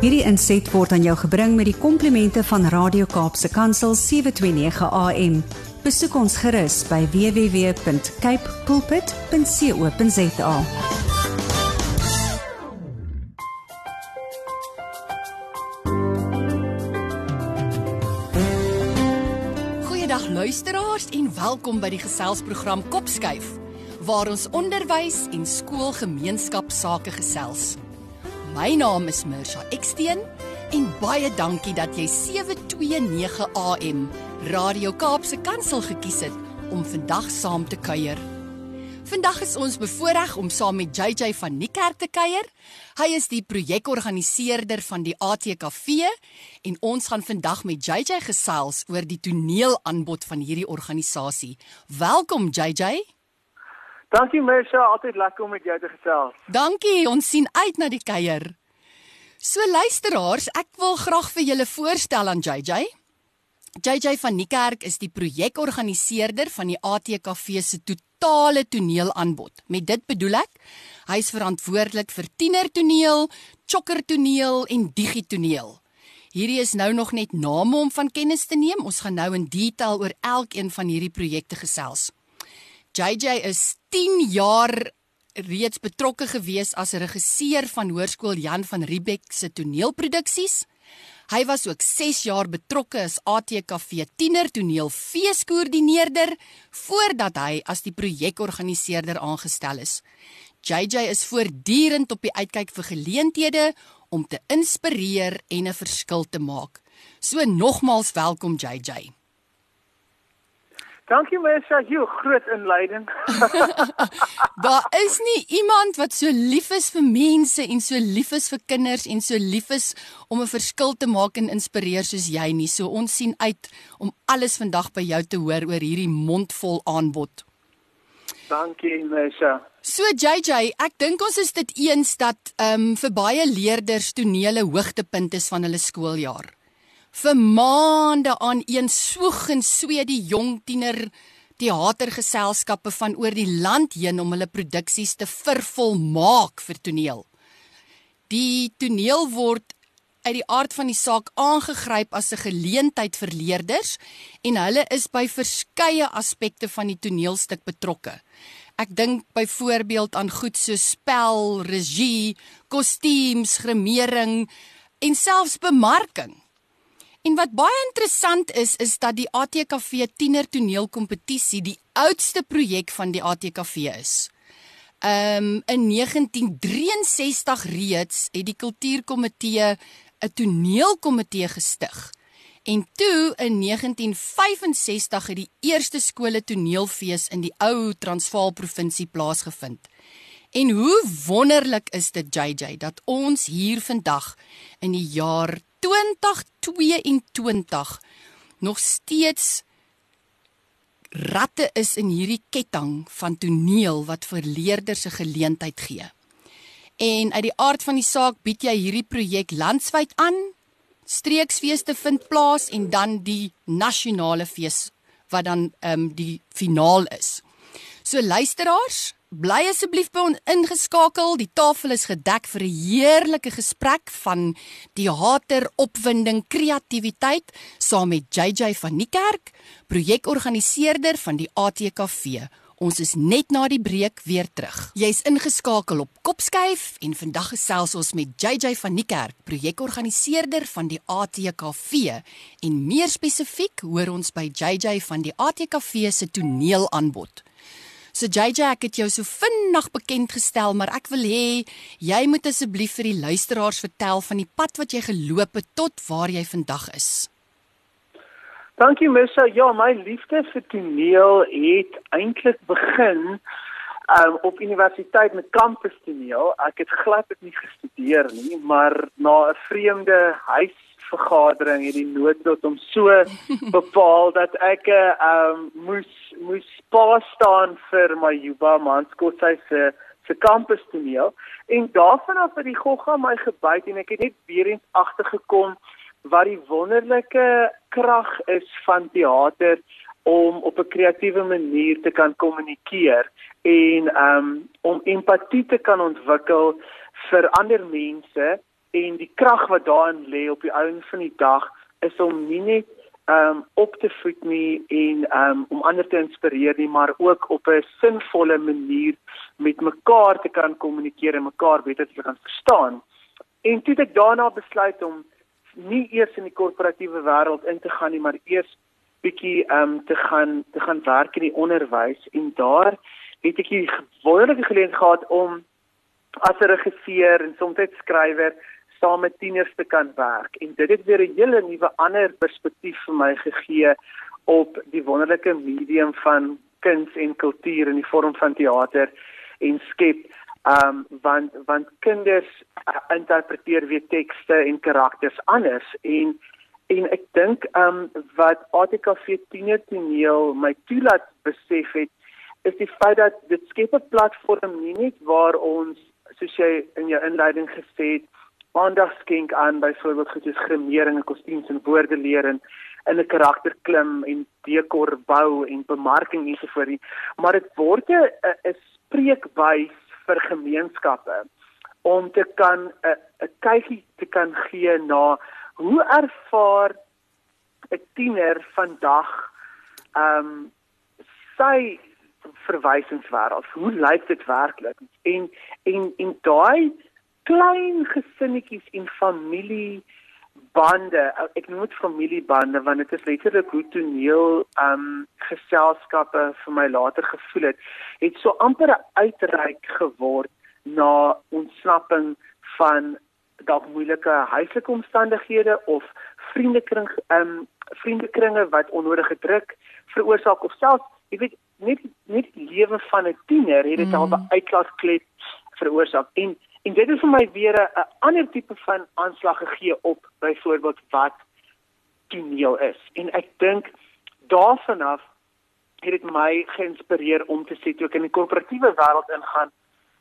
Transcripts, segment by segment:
Hierdie inset word aan jou gebring met die komplimente van Radio Kaapse Kansel 729 AM. Besoek ons gerus by www.cape pulpit.co.za. Goeiedag luisteraars en welkom by die geselsprogram Kopskuif waar ons onderwys en skoolgemeenskap sake gesels. My naam is Mirsha Eksteen en baie dankie dat jy 729 AM Radio Kaapse Kansel gekies het om vandag saam te kuier. Vandag is ons bevoorreg om saam met JJ van Niekerk te kuier. Hy is die projekorganiseerder van die ATKV en ons gaan vandag met JJ gesels oor die toneelaanbod van hierdie organisasie. Welkom JJ. Dankie Mersha, altyd lekker om met jou te gesels. Dankie, ons sien uit na die kuier. So luisteraars, ek wil graag vir julle voorstel aan JJ. JJ van Niekerk is die projekorganiseerder van die ATKV se totale toneelaanbod. Met dit bedoel ek, hy is verantwoordelik vir tienertoneel, chokkertoneel en digitoneel. Hierdie is nou nog net name om van kennis te neem. Ons gaan nou in detail oor elkeen van hierdie projekte gesels. JJ is 10 jaar reeds betrokke gewees as regisseur van Hoërskool Jan van Riebeeck se toneelproduksies. Hy was ook 6 jaar betrokke as ATKV tienertoneel feeskoördineerder voordat hy as die projekorganiseerder aangestel is. JJ is voortdurend op die uitkyk vir geleenthede om te inspireer en 'n verskil te maak. So nogmaals welkom JJ. Dankie Mesha, jy groot inleiding. Daar is nie iemand wat so lief is vir mense en so lief is vir kinders en so lief is om 'n verskil te maak en inspireer soos jy nie. So ons sien uit om alles vandag by jou te hoor oor hierdie mondvol aanbod. Dankie Mesha. So JJ, ek dink ons is dit eens dat ehm um, vir baie leerders tonele hoogtepunt is van hulle skooljaar vir maande aan een soeg en swee die jong tiener teatergeselskappe van oor die land heen om hulle produksies te vervolmaak vir toneel. Die toneel word uit die aard van die saak aangegryp as 'n geleentheid vir leerders en hulle is by verskeie aspekte van die toneelstuk betrokke. Ek dink byvoorbeeld aan goed so spel, regie, kostuums, grimering en selfs bemarking. En wat baie interessant is is dat die ATKV Tiener Toneelkompetisie die oudste projek van die ATKV is. Um in 1963 reeds het die kultuurkomitee 'n toneelkomitee gestig. En toe in 1965 het die eerste skole toneelfees in die ou Transvaal provinsie plaasgevind. En hoe wonderlik is dit JJ dat ons hier vandag in die jaar 2022 nog steeds ratte is in hierdie ketting van toneel wat vir leerders 'n geleentheid gee. En uit die aard van die saak bied jy hierdie projek landwyd aan. Streeksfeeste vind plaas en dan die nasionale fees wat dan ehm um, die finaal is. So luisteraars, Bly asseblief by ons ingeskakel. Die tafel is gedek vir 'n heerlike gesprek van teater, opwinding, kreatiwiteit saam met JJ van Niekerk, projekorganiseerder van die ATKV. Ons is net na die breek weer terug. Jy's ingeskakel op Kopskuif en vandag gesels ons met JJ van Niekerk, projekorganiseerder van die ATKV en meer spesifiek hoor ons by JJ van die ATKV se toneelaanbod. So JJ, ek het jou so vinnig bekend gestel, maar ek wil hê jy moet asseblief vir die luisteraars vertel van die pad wat jy geloop het tot waar jy vandag is. Dankie Missa. Ja, my liefde vir toneel het eintlik begin um, op universiteit met kampus toneel. Ek het glad dit nie gestudeer nie, maar na 'n vreemde huis vergadering het die noodlot om so bepaal dat ek 'n uh, um, moes moes pa staan vir my Juba Manskosy se se kampus toneel. En daarvan af het die gogga my gebyt en ek het net weer eens agtergekom wat die wonderlike krag is van teater om op 'n kreatiewe manier te kan kommunikeer en um om empatie te kan ontwikkel vir ander mense en die krag wat daarin lê op die einde van die dag is om nie net um op te voed nie en um om ander te inspireer nie, maar ook op 'n sinvolle manier met mekaar te kan kommunikeer en mekaar beter te kan verstaan. En toe het ek daarna besluit om nie eers in die korporatiewe wêreld in te gaan nie, maar eers bietjie um te gaan te gaan werk in die onderwys en daar het ek die wonderlike geleentheid gehad om as regisseur en soms net skrywer saam met tieners te kan werk. En dit het weer 'n hele nuwe ander perspektief vir my gegee op die wonderlike medium van kuns en kultuur in die vorm van teater en skep um want want kinders uh, interpreteer weer tekste en karakters anders. En en ek dink um wat ATKV tienertoneel my toelaat besef het is die feit dat dit skep 'n platform nie net waar ons soos jy in jou inleiding gesê het aandag skenk aan byvoorbeeld goed soos grimering en kostuums en woorde leer en in 'n karakter klim en dekor bou en bemarking ensovoorts maar dit word 'n 'n spreekwys vir gemeenskappe om te kan 'n 'n kykie te kan gee na hoe ervaar 'n tiener vandag ehm um, sy verwysingswêreld? Hoe lyk dit werklik? En en en daai klein gesinnetjies en familie bande ek noem dit familiebande want dit is letterlik hoe toneel um geselskappe vir my later gevoel het het so amper uitreik geword na ontsnapping van dalk moeilike huislike omstandighede of vriendekring um vriendekringe wat onnodige druk veroorsaak of selfs jy weet net net die lewe van 'n tiener het dit mm. al 'n uitlaatklep veroorsaak en En dit het vir my weer 'n ander tipe van aanslag gegee op byvoorbeeld wat toneel is. En ek dink daarvan af het dit my geïnspireer om te sê toe ek in die korporatiewe wêreld ingaan,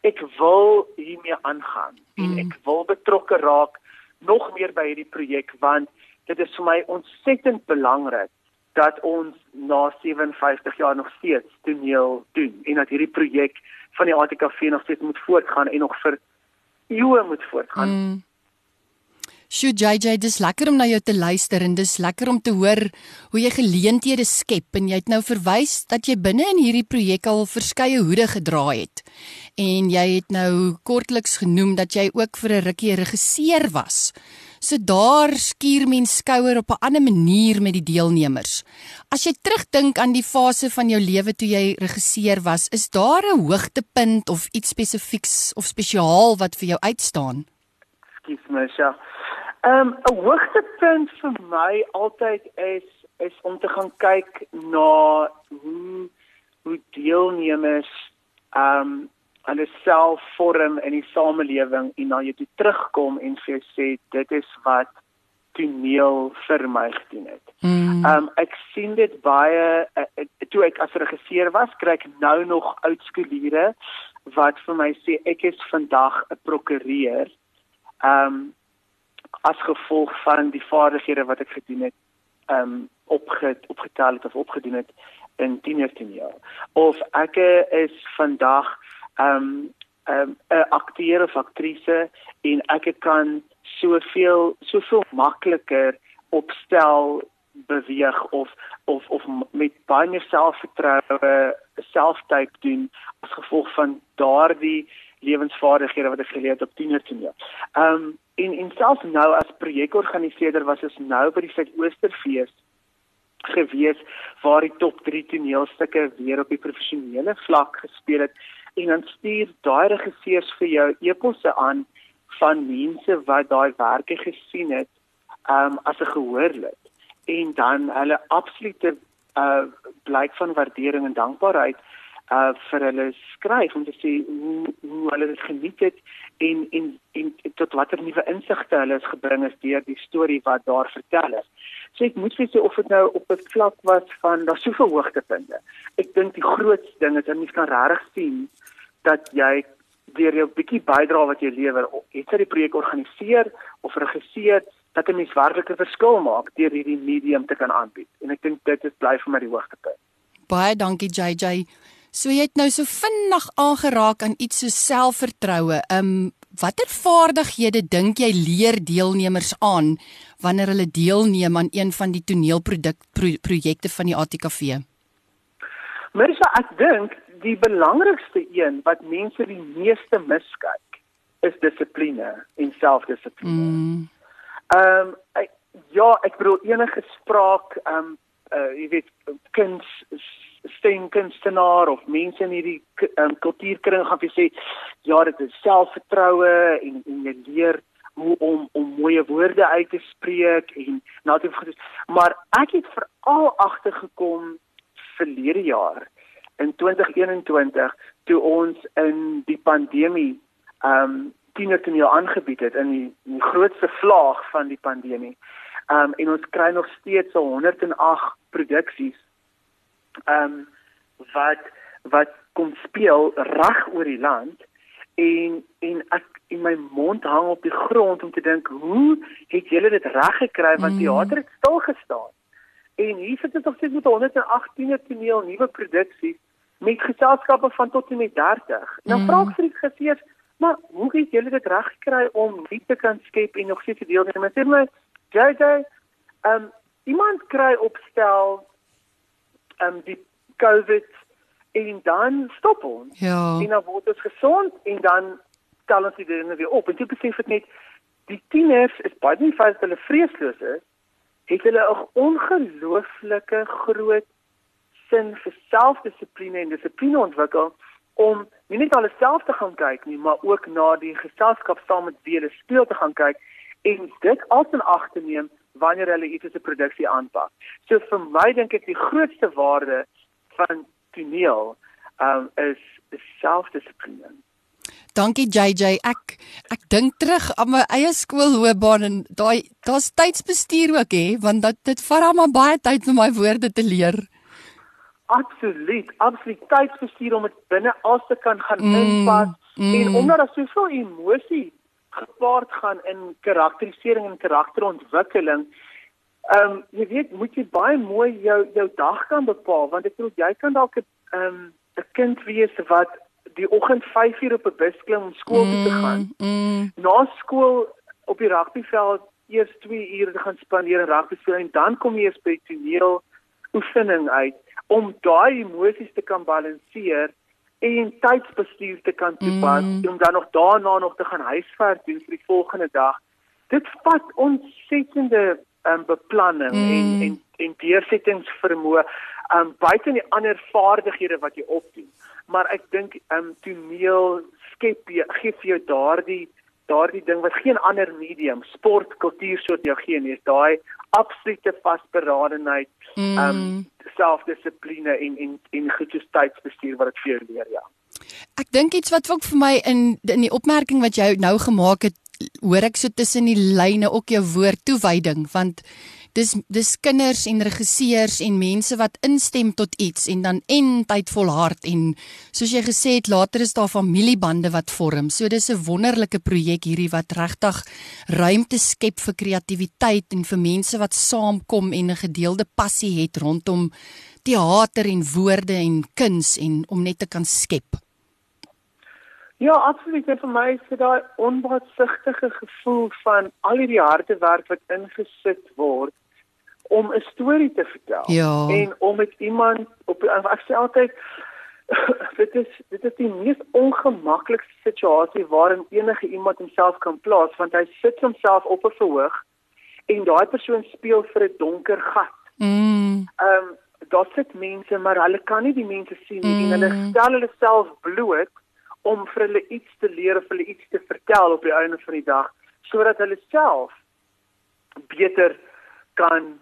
ek wil hiermee aangaan mm. en ek wil betrokke raak nog meer by hierdie projek want dit is vir my ontsettend belangrik dat ons na 57 jaar nog steeds toneel doen en dat hierdie projek van die ATKV nog steeds moet voortgaan en nog vir eeue moet voortgaan. Mm. Sjoe JJ, dis lekker om na jou te luister en dis lekker om te hoor hoe jy geleenthede skep en jy het nou verwys dat jy binne in hierdie projek al verskeie hoede gedra het. En jy het nou kortliks genoem dat jy ook vir 'n rukkie regisseur was. So daar skuur mens skouer op 'n ander manier met die deelnemers. As jy terugdink aan die fase van jou lewe toe jy regisseur was, is daar 'n hoogtepunt of iets spesifieks of spesiaal wat vir jou uitstaan? Ekskuus my, ja. Ehm um, 'n hoogtepunt vir my altyd is is om te gaan kyk na hoe hoe deelnemers ehm um, hulle self vorm in die samelewing en dan jy toe terugkom en vir jou sê dit is wat toneel vir my gedoen het. Mm. Um ek sien dit baie uh, toe ek as regisseur was, kry ek nou nog oudskooliere wat vir my sê ek is vandag 'n prokureur. Um as gevolg van die vaardighede wat ek gedoen het, um opge opgetel het of opgedoen het in tienertoneel. Of ek is vandag um 'n um, akteur of aktrise en ek kan soveel soveel makliker opstel beweeg of of of met baie meer selfvertroue selftype doen as gevolg van daardie lewensvaardighede wat ek geleer het op tienertoneel. Um en en selfs nou as projekorganiseerder was ons nou by die Suidoosterfees gewees waar die top 3 toneelstukke weer op die professionele vlak gespeel het en dan stuur daai regisseurs vir jou eposse aan van mense wat daai werke gesien het um as 'n gehoorlid en dan hulle absolute uh blyk van waardering en dankbaarheid uh vir hulle skryf om te sê hoe hoe hulle dit geniet het en en en tot watter nuwe insigte hulle is gebring is deur die storie wat daar vertel is. So ek moet sê of dit nou op 'n vlak was van daar soveel hoogtepunte. Ek dink die grootste ding is dat mens kan regtig sien dat jy deur jou bietjie bydra wat jy lewer, het jy die projek organiseer of regisseer dat 'n mens werklik 'n verskil maak deur hierdie medium te kan aanbied. En ek dink dit is bly vir my die hoogtepunt. Baie dankie JJ. So jy het nou so vinnig aangeraak aan iets so selfvertroue. Um watter vaardighede dink jy leer deelnemers aan wanneer hulle deelneem aan een van die toneelproduk pro, projekte van die ATKV? Marisa, ek dink die belangrikste een wat mense die meeste miskyk is dissipline en selfdissipline. Mm. Ehm um, ja, ek bedoel enige spraak ehm um, uh, jy weet kuns steenkunstenaar of mense in hierdie um, kultuurkring gaan vir sê ja, dit is selfvertroue en en jy leer hoe om om mooi woorde uit te spreek en natuurlik maar ek het veral agtergekom verlede jaar in 2021 toe ons in die pandemie ehm um, tienertoneel aangebied het in die, die grootste vlaag van die pandemie. Ehm um, en ons kry nog steeds so 108 produksies ehm um, wat wat kom speel reg oor die land en en ek in my mond hang op die grond om te dink hoe het julle dit reg gekry want mm. teater het stil gestaan. En hier sit dit nog steeds met 118 toneel nuwe produksies met geselskappe van tot en met 30. Nou mm. vra ek vir die geseers, maar hoe het julle dit reg gekry om nie te kan skep en nog steeds deel te neem? Sê my JJ, ehm um, iemand kry opstel um, die COVID en dan stop ons. Ja. En dan word ons gesond en dan tel ons die dinge weer op. En jy besef dit net die tieners is baie nie vas hulle vreesloos is, het hulle 'n ongelooflike groot sin vir selfdissipline en dissipline ontwikkel om nie net alles self te gaan kyk nie, maar ook na die geselskap saam met wie hulle speel te gaan kyk en dit as in ag te neem wanneer hulle iets 'n produksie aanpak. So vir my dink ek die grootste waarde van toneel um is is selfdissipline. Dankie JJ. Ek ek dink terug aan my eie skoolloopbaan en daai daar's tydsbestuur ook hè, want dat dit vat hom baie tyd om my woorde te leer. Absoluut, absoluut tydsbestuur om dit binne as te kan gaan mm, inpas mm. en omdat daar soveel emosie gepaard gaan in karakterisering en karakterontwikkeling. Ehm um, jy weet, moet jy baie mooi jou jou dag kan bepaal want ek bedoel jy kan dalk 'n ehm um, 'n kind wees wat die oggend 5 uur op 'n bus klim om skool toe te gaan. Mm, mm. Na skool op die rugbyveld eers 2 ure gaan spandeer en rugby speel en dan kom jy eens by toneel oefening uit om daai emosies te kan balanseer en tydsbestuur te kan toepas mm. om dan nog daarna nog te gaan huiswerk doen vir die volgende dag. Dit vat ontsettende um, beplanning mm. en en en deursettingsvermoë um buite die ander vaardighede wat jy opdoen. Maar ek dink um toneel skep jy gee vir jou daardie daardie ding wat geen ander medium, sport, kultuur soort jou gee nie. Is daai absolute vasberadenheid, mm. um selfdissipline en en en goeie tydsbestuur wat dit vir jou leer, ja. Ek dink iets wat ook vir my in in die opmerking wat jy nou gemaak het, hoor ek so tussen die lyne ook jou woord toewyding want dis dis kinders en regisseurs en mense wat instem tot iets en dan en tyd volhard en soos jy gesê het later is daar familiebande wat vorm. So dis 'n wonderlike projek hierdie wat regtig ruimte skep vir kreatiwiteit en vir mense wat saamkom en 'n gedeelde passie het rondom teater en woorde en kuns en om net te kan skep. Ja, absoluut. Vir my is dit daai onbaatsigtige gevoel van al hierdie harde werk wat ingesit word om 'n storie te vertel ja. en om met iemand op ek sê altyd dit is dit is die mees ongemaklikste situasie waarin enige iemand homself kan plaas want hy sit homself op 'n verhoog en daai persoon speel vir 'n donker gat. Mm. Ehm um, daar sit mense maar hulle kan nie die mense sien nie mm. en hulle mm. stel hulle self bloot om vir hulle iets te leer of hulle iets te vertel op die einde van die dag sodat hulle self beter kan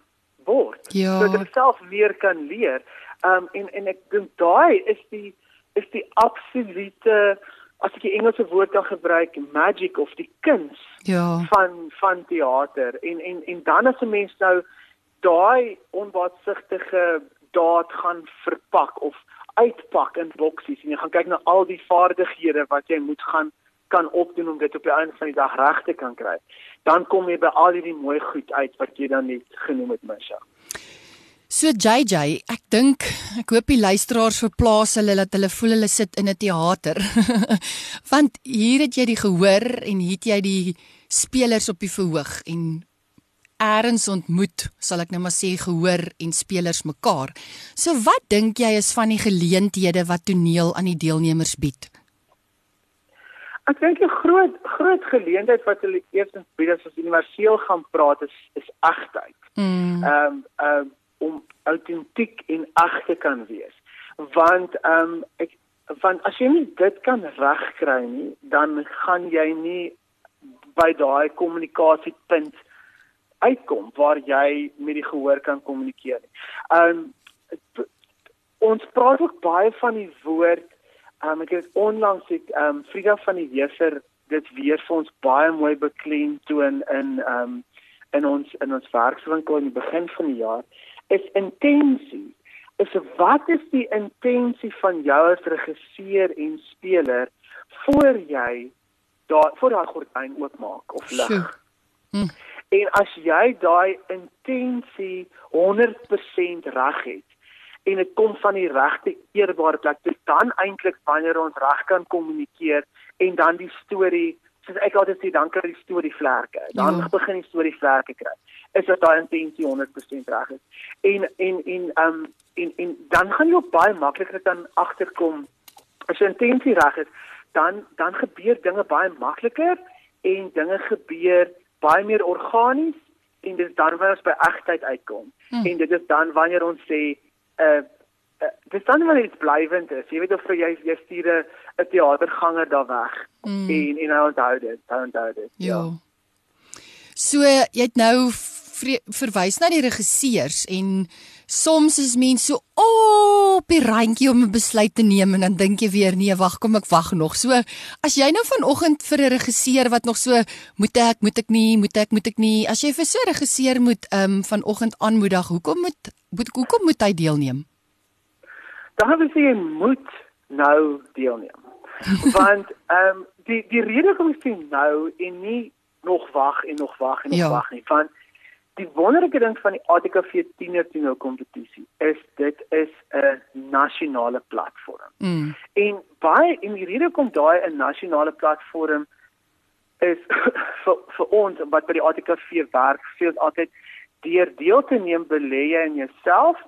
word. Ja. Sodat hulle self meer kan leer. Um en en ek dink daai is die is die absolute as ek die Engelse woord kan gebruik magic of die kuns ja. van van teater en en en dan as 'n mens nou daai onbaatsigtige daad gaan verpak of uitpak in boksies en jy gaan kyk na al die vaardighede wat jy moet gaan kan opdoen om dit op die einde van die dag reg te kan kry. Dan kom jy by al hierdie mooi goed uit wat jy dan net genoem het, Misha. So JJ, ek dink ek hoop die luisteraars verplaas hulle dat hulle voel hulle sit in 'n teater. Want hier het jy die gehoor en hier het jy die spelers op die verhoog en eers ontmoet, sal ek nou maar sê gehoor en spelers mekaar. So wat dink jy is van die geleenthede wat toneel aan die deelnemers bied? Ek dink 'n groot groot geleentheid wat hulle eerstens bied as ons universeel gaan praat is is egtheid. Mm. Ehm um, ehm um, om autentiek en eg te kan wees. Want ehm um, ek want as jy nie dit kan regkry nie, dan gaan jy nie by daai kommunikasiepunt uitkom waar jy met die gehoor kan kommunikeer. Ehm um, ons praat ook baie van die woord um, ek het onlangs het ehm um, Frida van die Heeser dit weer vir ons baie mooi beklem toon in ehm um, in ons in ons werkswinkel in die begin van die jaar is intensie. Is wat is die intensie van jou as regisseur en speler voor jy daar voor daai gordyn oopmaak of lig? Hm. En as jy daai intensie 100% reg het en dit kom van die regte eerbare plek, dan eintlik wanneer ons reg kan kommunikeer en dan die storie, soos ek altyd sê, dan kry die storie vlerke. Dan ja. begin die storie vlerke kry. Is dit daai intensie 100% reg is. En en en um en en dan gaan jy op baie makliker dan agterkom as jy intensie reg is, dan dan gebeur dinge baie makliker en dinge gebeur baie meer organies en dis dan wanneer ons by egtheid uitkom. Hmm. En dit is dan wanneer ons sê uh, uh dis dan wanneer dit blywend is. Jy weet of jy jy stuur 'n teaterganger daar weg hmm. en en hy onthou dit, hy onthou dit. Ja. ja. So jy het nou verwys na die regisseurs en soms is mense so op die randjie om 'n besluit te neem en dan dink jy weer nee wag kom ek wag nog so as jy nou vanoggend vir 'n regisseur wat nog so moet ek moet ek nie moet ek moet ek nie as jy vir so 'n regisseur moet um vanoggend aanmoedig hoekom moet moet hoekom moet hy deelneem dan wil jy moet nou deelneem want um die die rede hoekom ek nou en nie nog wag en nog wag en nog ja. wag nie want Die wonderlike ding van die ATKV tiener toneel kompetisie is dit is 'n nasionale platform. Mm. En baie en die rede kom daai 'n nasionale platform is vir vir ons wat by die ATKV werk, sê ons altyd deur deel te neem belê jy in jouself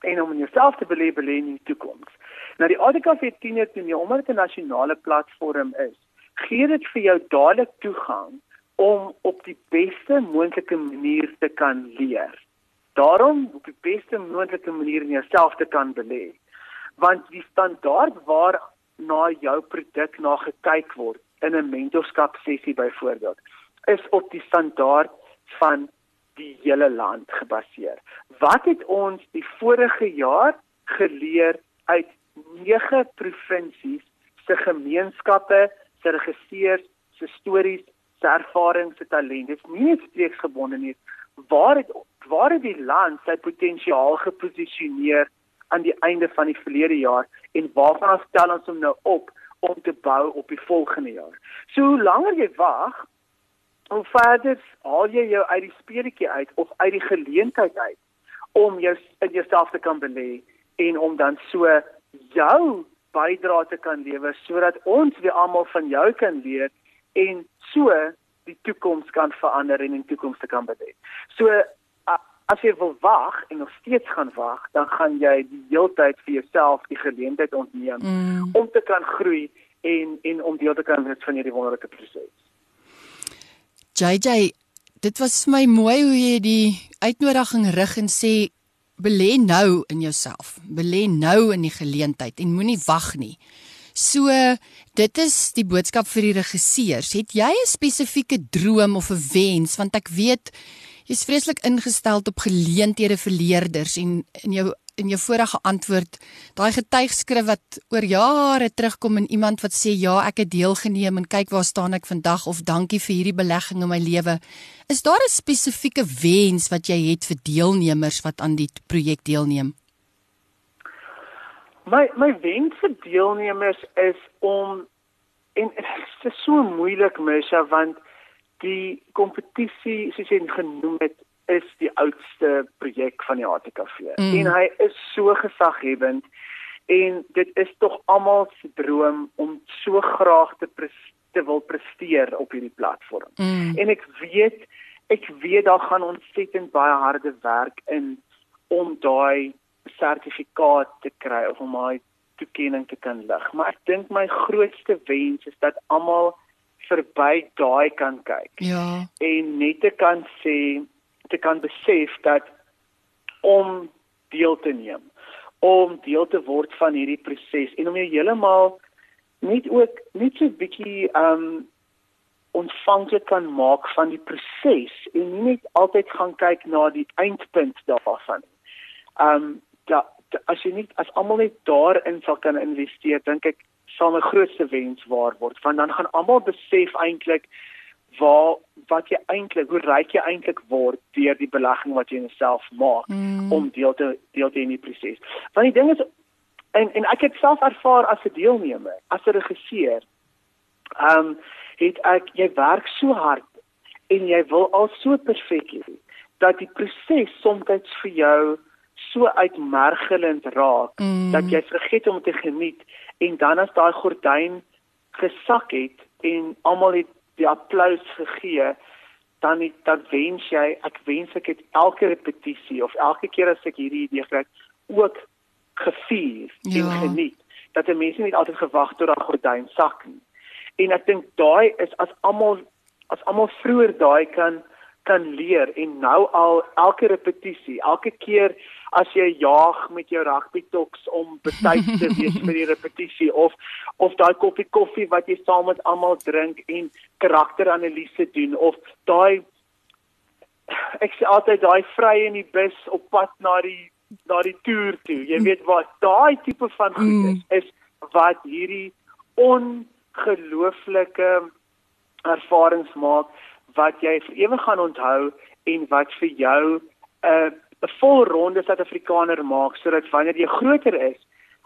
en om in jouself te belê belê in die toekoms. Nou die ATKV tiener toneel omdat dit 'n nasionale platform is, gee dit vir jou dadelik toegang om op die beste moontlike manier te kan leer. Daarom op die beste moontlike manier in jouself te kan belê. Want die standaard waar na jou produk na gekyk word in 'n mentorskap sessie byvoorbeeld is op die standaard van die hele land gebaseer. Wat het ons die vorige jaar geleer uit 9 provinsies se gemeenskappe, se regisseurs, se stories se ervaring, se talent. Dit is nie net streeksgebonde nie. Waar het waar het die land sy potensiaal geposisioneer aan die einde van die verlede jaar en waarvan stel ons hom nou op om te bou op die volgende jaar? So hoe langer jy wag, hoe verder haal jy jou uit die speletjie uit of uit die geleentheid uit om jou in jouself te kan belê en om dan so jou bydra te kan lewer sodat ons weer almal van jou kan leer en so die toekoms kan verander en in die toekoms te kan belê. So as jy wil wag en nog steeds gaan wag, dan gaan jy die heeltyd vir jouself die geleentheid ontneem mm. om te kan groei en en om deel te kan wees van hierdie wonderlike proses. JJ, dit was vir my mooi hoe jy die uitnodiging rig en sê belê nou in jouself. Belê nou in die geleentheid en moenie wag nie. So dit is die boodskap vir die regisseurs. Het jy 'n spesifieke droom of 'n wens want ek weet jy's vreeslik ingestel op geleenthede vir leerders en in jou in jou vorige antwoord daai getuigskrif wat oor jare terugkom en iemand wat sê ja, ek het deelgeneem en kyk waar staan ek vandag of dankie vir hierdie belegging in my lewe. Is daar 'n spesifieke wens wat jy het vir deelnemers wat aan die projek deelneem? My my wens vir deelnemers is om en dit is so moeilik mens want die kompetisie soos jy genoem het is die oudste projek van die ATKV mm. en hy is so gesaghebend en dit is tog almal se droom om so graag te te wil presteer op hierdie platform. Mm. En ek weet ek weet daar gaan ontsettend baie harde werk in om daai sertifikaat te kry of om daai toekenning te kan lig. Maar ek dink my grootste wens is dat almal verby daai kan kyk. Ja. En net te kan sê te kan besef dat om deel te neem om deel te word van hierdie proses en om jou heeltemal net ook net so 'n bietjie um ontvanklik kan maak van die proses en nie net altyd gaan kyk na die eindpunt daarvan. Um da, da as jy nie as almal net daarin sal kan investeer, dink ek sal 'n grootste wens waar word. Want dan gaan almal besef eintlik waar wat jy eintlik hoe ryk jy eintlik word deur die belegging wat jy in jouself maak mm. om deel te deel te in die proses. Want die ding is en en ek het self ervaar as 'n deelnemer, as 'n regisseur. Ehm um, het ek jy werk so hard en jy wil al so perfek hê dat die proses soms vir jou so uitmergelend raak mm. dat jy vergeet om te geniet en dan as daai gordyn gesak het en almal het die applous gegee dan het, dan wens jy ek wens ek het elke repetisie of elke keer as ek hierdie idee kry ook gevier ja. en geniet dat die mense nie altyd gewag tot daai gordyn sak nie en ek dink daai is as almal as almal vroeër daai kan kan leer en nou al elke repetisie elke keer as jy jaag met jou rugby toks om betyds te wees vir die repetisie of of daai koppie koffie wat jy saam met almal drink en karakteranalise doen of daai ek sê altyd daai vry in die bus op pad na die na die toer toe jy weet wat daai tipe van goed is, is wat hierdie ongelooflike ervarings maak wat jy vir ewig gaan onthou en wat vir jou 'n uh, 'n vol ronde Suid-Afrikaner maak sodat wanneer jy groter is,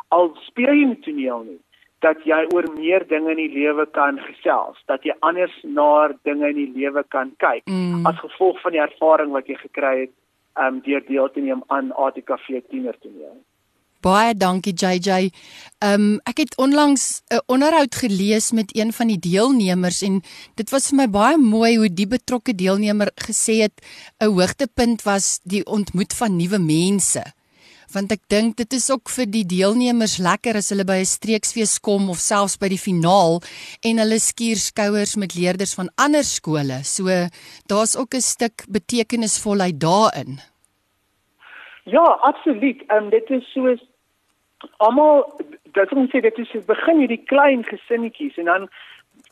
al speel jy nie toneel nie, dat jy oor meer dinge in die lewe kan gesels, dat jy anders na dinge in die lewe kan kyk mm. as gevolg van die ervaring wat jy gekry het um deur deel te neem aan ATKV tienertoneel. Baie dankie JJ. Ehm um, ek het onlangs 'n onderhoud gelees met een van die deelnemers en dit was vir my baie mooi hoe die betrokke deelnemer gesê het 'n hoogtepunt was die ontmoet van nuwe mense. Want ek dink dit is ook vir die deelnemers lekker as hulle by 'n streeksfees kom of selfs by die finaal en hulle skuur skouers met leerders van ander skole. So daar's ook 'n stuk betekenisvolheid daarin. Ja, absoluut. Ehm um, dit is soos almal dit ons sê dit is begin hierdie klein gesinnetjies en dan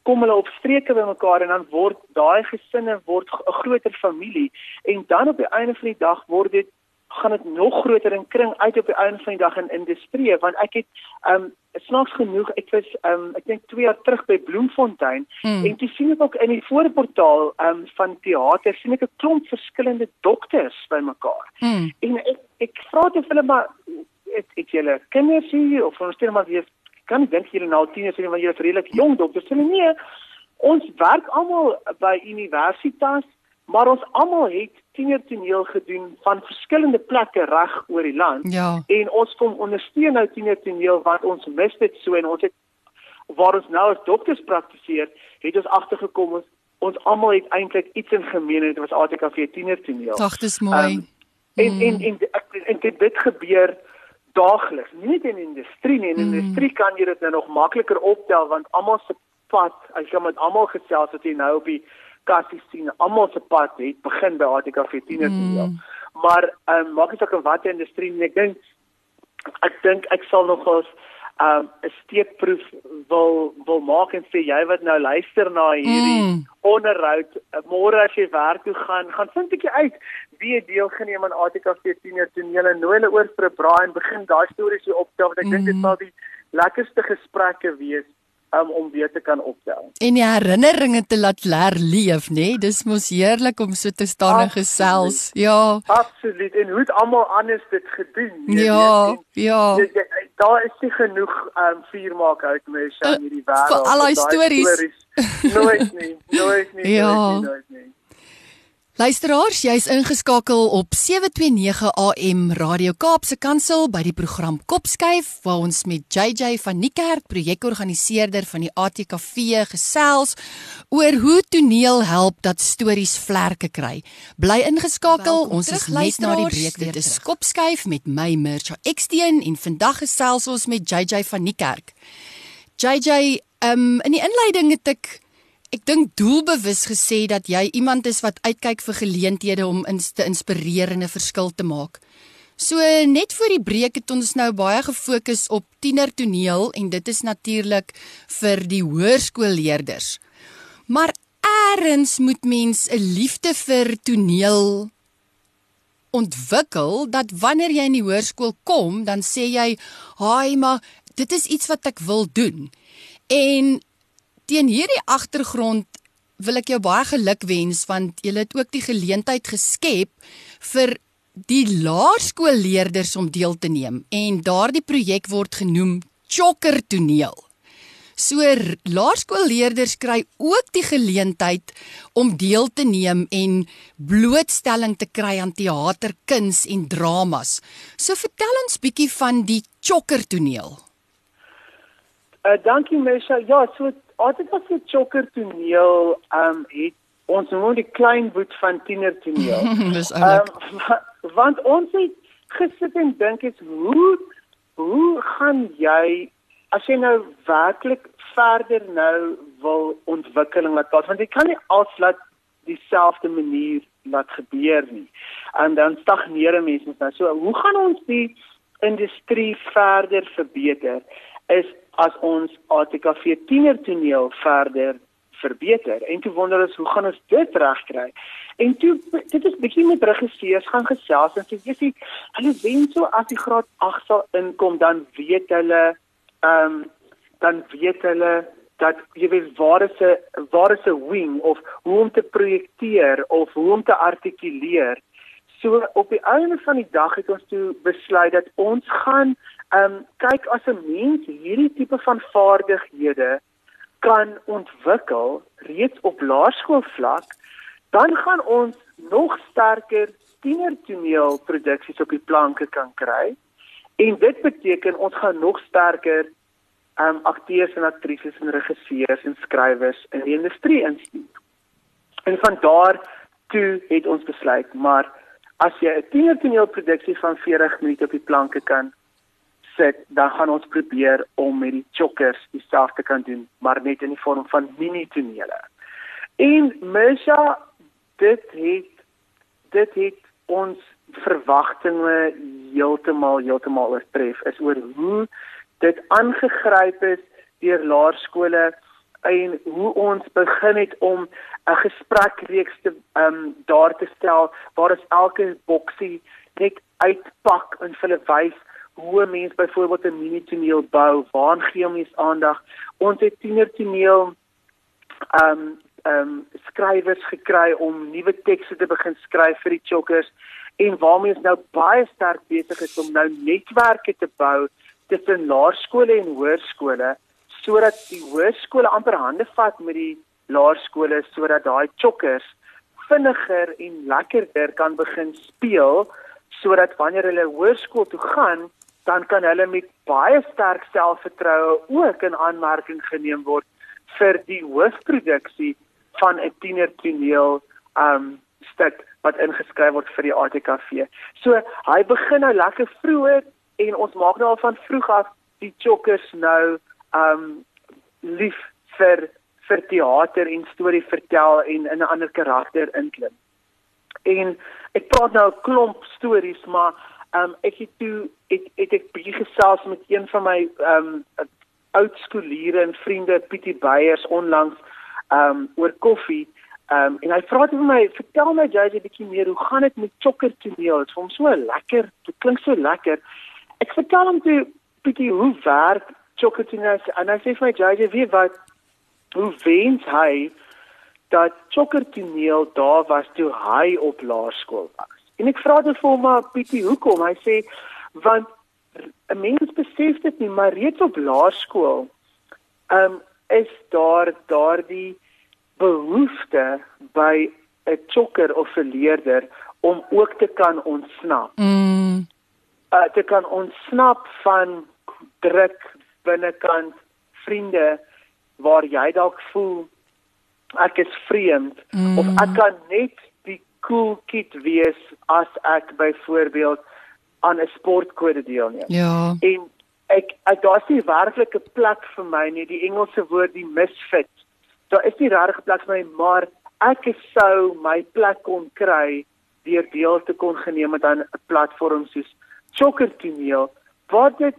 kom hulle op streke by mekaar en dan word daai gesinne word 'n groter familie en dan op die einde van die dag word dit gaan dit nog groter in kring uit op die einde van die dag in industrie want ek het um snaaks genoeg ek was um ek dink 2 jaar terug by Bloemfontein hmm. en toe sien ek ook in die voorportaal um van teater sien ek 'n klomp verskillende dokters by mekaar hmm. en ek ek vra te hulle maar het, het julle kinders hier of ons stel maar jy kan dink julle nou tieners en wanneer jy redelik jong dokters sê nee ons werk almal by universiteit maar ons almal het tienertoneel gedoen van verskillende plekke reg oor die land ja. en ons kom ondersteun nou tienertoneel want ons mis dit so en ons het waar ons nou as dokters praktiseer het ons agtergekom ons ons almal het eintlik iets in gemeen en dit was ATKV tienertoneel. Dag dis mooi. Um, en, mm. en en en en dit, dit gebeur daagliks, nie net in industrie nie. In mm. industrie kan jy dit nou nog makliker optel want almal se pad, as jy met almal gesels het jy nou op die kassie sien, almal se pad het begin by ATKV 10 mm. jaar. Maar ehm um, maak dit ook in watter industrie en ek dink ek dink ek sal nog ons um 'n steekproef wil wil maak en sê jy wat nou luister na hierdie mm. onderhoud môre as jy werk toe gaan gaan vind 'n bietjie uit wie het deelgeneem aan ATKV senior tonele nooi hulle oor vir 'n braai en begin daai stories hier optel want ek mm. dink dit mm. sal die lekkerste gesprekke wees um, om weer te kan optel. En die herinneringe te laat herleef, nê? Nee? Dis mos heerlik om so te staan en gesels. Ja. Absoluut. En hoe het almal anders dit gedoen? Ja, en, ja. Jy, jy, daar is nie genoeg um vuur maak uit mens aan uh, hierdie wêreld. Vir al daai stories. Nooit nie, nooit nie, ja. nooit nie. Nooit nie. Luisteraars, jy's ingeskakel op 729 AM Radio Kaapse Kansel by die program Kopskuif waar ons met JJ van Niekerk, projekorganiseerder van die ATKV gesels oor hoe toneel help dat stories vlerke kry. Bly ingeskakel, Welkom ons terug, is net na die breek. Dit is Kopskuif met my Mircha Eksteen en vandag gesels ons met JJ van Niekerk. JJ, um, in die inleiding het ek Ek dink doelbewus gesê dat jy iemand is wat uitkyk vir geleenthede om ins te inspireer en 'n verskil te maak. So net voor die breek het ons nou baie gefokus op tienertoneel en dit is natuurlik vir die hoërskoolleerders. Maar eers moet mens 'n liefde vir toneel ontwikkel dat wanneer jy in die hoërskool kom, dan sê jy, "Haai, maar dit is iets wat ek wil doen." En teen hierdie agtergrond wil ek jou baie geluk wens want jy het ook die geleentheid geskep vir die laerskoolleerders om deel te neem en daardie projek word genoem Chokker Toneel. So laerskoolleerders kry ook die geleentheid om deel te neem en blootstelling te kry aan teaterkuns en dramas. So vertel ons bietjie van die Chokker Toneel. Uh dankie Mesha. Ja, so altyd as jy chokker toneel ehm um, het ons noem die klein boet van tiener toneel. Dis oulik. Um, want ons het gesit en dink is hoe hoe gaan jy as jy nou werklik verder nou wil ontwikkeling laat plaas want jy kan nie alslaat dieselfde manier laat gebeur nie. En dan stagneer mense nou. So hoe gaan ons die industrie verder verbeter? Is as ons ATKV tienertoneel verder verbeter. En toe wonder ons, hoe gaan ons dit regkry? En toe dit is bietjie met regisseurs gaan gesels en sê jy sê hulle wen so as die graad 8 sal inkom dan weet hulle ehm um, dan weet hulle dat jy weet waar is 'n waar is 'n wing of hoe om te projekteer of hoe om te artikuleer. So op die einde van die dag het ons toe besluit dat ons gaan Ehm um, kyk as 'n mens hierdie tipe van vaardighede kan ontwikkel reeds op laerskoolvlak, dan gaan ons nog sterker tienertoneelproduksies op die planke kan kry. En dit beteken ons gaan nog sterker ehm um, akteurs en aktrises en regisseurs en skrywers in die industrie instuur. En van daar toe het ons besluit, maar as jy 'n tienertoneelproduksie van 40 minute op die planke kan sit, dan gaan ons probeer om met die chokkers dieselfde kan doen, maar net in die vorm van mini tonele. En Mesha dit het dit het ons verwagtinge heeltemal heeltemal oortref is oor hoe dit aangegryp is deur laerskole en hoe ons begin het om 'n gesprekreeks te ehm um, daar te stel waar ons elke boksie net uitpak en hulle wys hoe mense byvoorbeeld 'n mini toneel bou, waar gee mense aandag? Ons het tiener toneel ehm um, ehm um, skrywers gekry om nuwe tekste te begin skryf vir die chokkers en waarmee ons nou baie sterk besig is om nou netwerke te bou tussen laerskole en hoërskole sodat die hoërskole amper hande vat met die laerskole sodat daai chokkers vinniger en lekkerder kan begin speel sodat wanneer hulle hoërskool toe gaan dan kan hulle met baie sterk selfvertroue ook in aanmerking geneem word vir die hoofproduksie van 'n tienertoneel um stuk wat ingeskryf word vir die ATKV. So hy begin nou lekker vroeg en ons maak nou al van vroeg af die chokkers nou um lief vir vir teater en storie vertel en in 'n ander karakter inklim. En ek praat nou 'n klomp stories maar um, ek het toe ek het ek bietjie gesels met een van my um, oud skooliere en vriende Pietie Beyers onlangs um, oor koffie. Ehm um, en hy vra vir my, vertel my 'n bietjie meer, hoe gaan dit met chokker toneel? Dit is vir hom so lekker, dit klink so lekker. Ek vertel hom toe Pietie hoe werk chokker toneel en hy sê vir my jy weet wat hoe wens hy dat chokker toneel daar was toe hy op laerskool was. En ek vra dit vir hom maar Pietie, hoekom? Hy sê want 'n mens besef dit nie, maar reeds op laerskool um, is daar daardie behoefte by 'n chokker of 'n leerder om ook te kan ontsnap. Mm. Uh te kan ontsnap van druk binnekant vriende waar jy dalk voel ek is vreemd Mm. of ek kan net die cool kid wees as ek byvoorbeeld aan 'n sportkode deelneem. Ja. En ek, ek daar's nie werklike plek vir my nie, die Engelse woord die misfit. Daar is nie regtig 'n plek vir my, maar ek sou my plek kon kry deur deel te kon geneem het aan 'n platform soos Chokker Toneel waar dit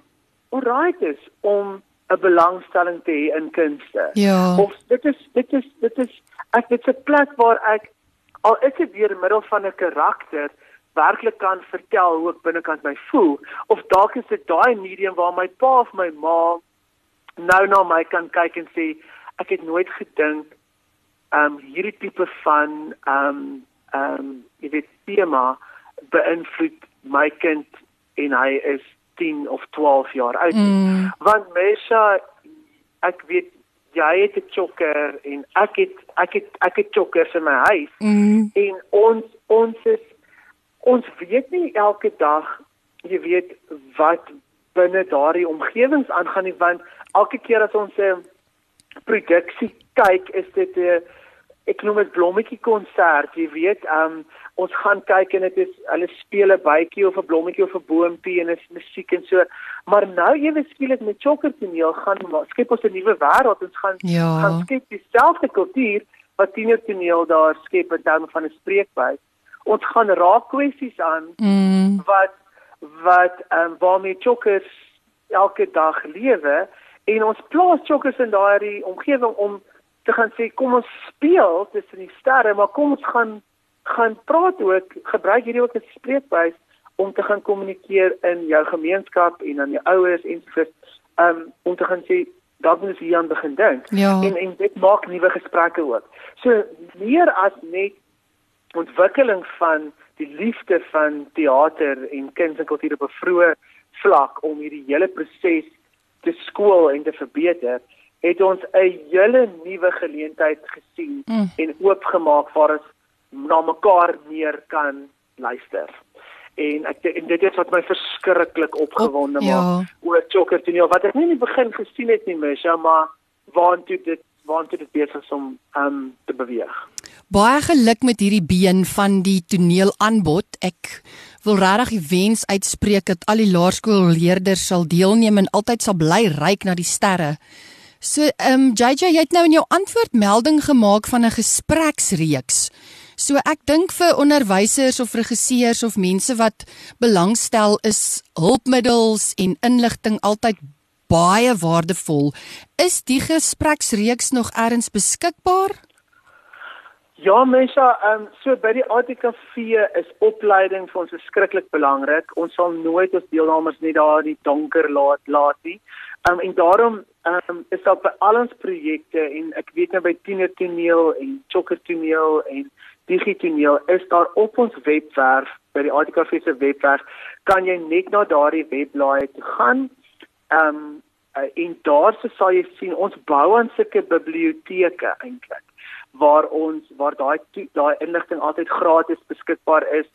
alright is om 'n belangstelling te hê in kunste. Ja. Of dit is dit is dit is ek dit's 'n plek waar ek al is dit deur middel van 'n karakter werklik kan vertel hoe ek binnekant my voel of dalk is dit daai medium waar my pa of my ma nou na my kan kyk en sê ek het nooit gedink um hierdie tipe van um um jy weet tema beïnvloed my kind en hy is 10 of 12 jaar oud. Mm. Want Mesha ek weet jy het 'n chokker en ek het ek het ek het chokkers in my huis Mm. en ons ons is ons weet nie elke dag jy weet wat binne daardie omgewings aangaan nie want elke keer as ons 'n produksie kyk is dit 'n ek noem dit blommetjie konsert jy weet um, ons gaan kyk en dit is hulle speel 'n bytjie of 'n blommetjie of 'n boontjie en is musiek en so maar nou ewe skielik met chokker toneel gaan skep ons 'n nuwe wêreld ons gaan Ja. gaan skep dieselfde kultuur wat tiener toneel daar skep in terme van 'n spreekbuis. Ons gaan raak kwessies aan Mm. wat wat um, waarmee chokkers elke dag lewe en ons plaas chokkers in daardie omgewing om te gaan sê kom ons speel tussen die sterre, maar kom ons gaan gaan praat ook, gebruik hierdie ook as spreekbuis om te gaan kommunikeer in jou gemeenskap en aan jou ouers en so ehm um, om te gaan sê moet ons hier aan begin dink. Ja. En en dit maak nuwe gesprekke ook. So meer as net ontwikkeling van die liefde van teater en kuns en kultuur op 'n vroeë vlak om hierdie hele proses te skool en te verbeter, het ons 'n hele nuwe geleentheid gesien Mm. en oopgemaak waar ons na mekaar meer kan luister. En ek en dit is wat my verskriklik opgewonde Op- ja. maak oor Chokker toneel wat ek nie in die begin gesien het nie, Misha, maar waantoe dit waantoe dit besig is om um te beweeg. Baie geluk met hierdie been van die toneelaanbod. Ek wil regtig die wens uitspreek dat al die laerskoolleerders sal deelneem en altyd sal bly ryk na die sterre. So, ehm um, JJ, jy het nou in jou antwoord melding gemaak van 'n gespreksreeks. So ek dink vir onderwysers of regisseurs of mense wat belangstel is hulpmiddels en inligting altyd baie waardevol. Is die gespreksreeks nog elders beskikbaar? Ja, mense, ehm um, so by die ATKV is opleiding vir ons verskriklik belangrik. Ons sal nooit ons deelnemers net daar in die donker laat laat nie. Ehm um, en daarom ehm um, is by al ons projekte en ek weet nou by Tiener Toneel en Chokker Toneel en Digitoneel is daar op ons webwerf by die ATKV se webwerf kan jy net na daardie webblaai toe gaan. Ehm um, en daar sal jy sien ons bou aan sulke biblioteke eintlik waar ons waar daai daai inligting altyd gratis beskikbaar is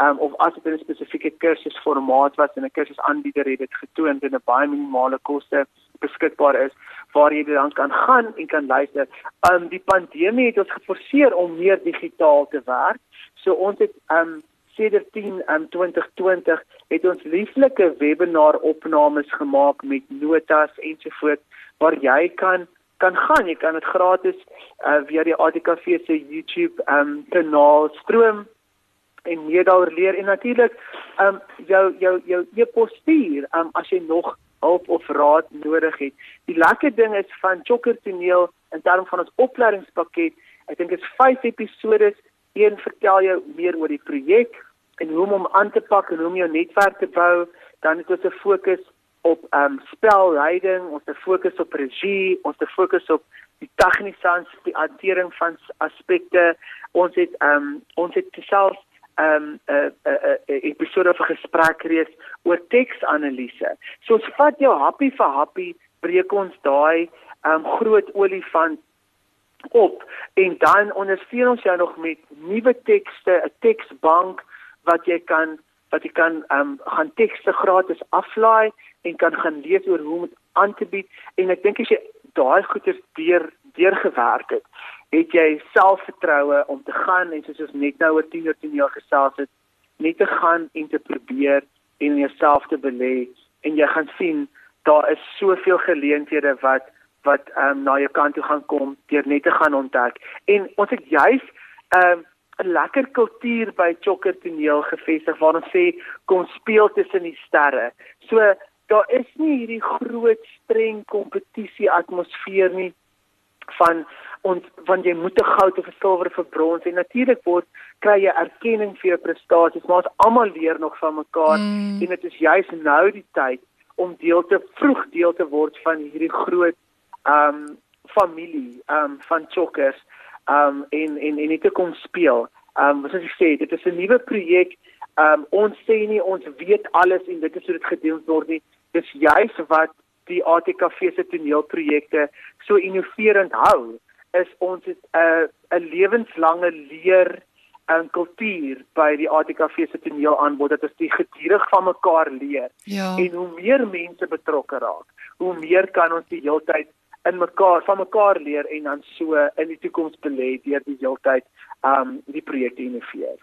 um, of as dit 'n spesifieke kursusformaat was en 'n kursusaanbieder het dit getoon 'n baie minimale koste beskikbaar is waar jy dan kan gaan en kan luister. Um die pandemie het ons geforseer om meer digitaal te werk. So ons het um sedert 10 um 2020 het ons lieflike webinar opnames gemaak met notas ensovoorts waar jy kan kan gaan. Jy kan dit gratis uh, via die ATKV se YouTube um kanaal stroom en meer daaroor leer en natuurlik um jou jou jou e-pos stuur um as jy nog hulp of raad nodig het. Die lekker ding is van Chokker toneel in terme van ons opleidingspakket, ek dink dit is 5 episodes. Een vertel jou meer oor die projek en hoe om hom aan te pak en hoe om jou netwerk te bou. Dan het ons 'n fokus op ehm um, spelleiding, ons 'n fokus op regie, ons 'n fokus op die tegniese ans- die hantering van aspekte. Ons het ehm um, ons het self ehm um, 'n uh, uh, uh, episode van gesprek reeks oor teksanalise. So ons vat jou happie vir happie, breek ons daai ehm um, groot olifant op en dan ondersteun ons jou nog met nuwe tekste, 'n teksbank wat jy kan wat jy kan um, gaan tekste gratis aflaai en kan gaan lees oor hoe om dit aan te bied en ek dink as jy daai goeie deur deurgewerk het, het jy selfvertroue om te gaan en soos ons net nou oor 10 uur 10 jaar gesels het, net te gaan en te probeer en jouself te belê en jy gaan sien daar is soveel geleenthede wat wat ehm um, na jou kant toe gaan kom deur net te gaan ontdek. En ons het juis ehm um, 'n lekker kultuur by Chokker toneel gevestig waar ons sê kom speel tussen die sterre. So daar is nie hierdie groot streng kompetisie atmosfeer nie van ons van jy moet 'n goud of 'n silwer of 'n brons en natuurlik word kry jy erkenning vir jou prestasies maar ons almal leer nog van mekaar mm. en dit is juis nou die tyd om deel te vroeg deel te word van hierdie groot ehm um, familie ehm um, van chokkers ehm um, en en en te kom speel. Ehm um, as ek sê dit is 'n nuwe projek. Ehm um, ons sê nie ons weet alles en dit is hoe dit gedeel word nie. Dis juis wat die ATKV se toneelprojekte so innoverend hou is ons 'n uh, 'n lewenslange leer en kultuur by die ATKV se toneel aanbod dat ons die gedurig van mekaar leer. Ja. En hoe meer mense betrokke raak, hoe meer kan ons die heeltyd in mekaar van mekaar leer en dan so in die toekoms belê deur die heeltyd um die projekte innoveer.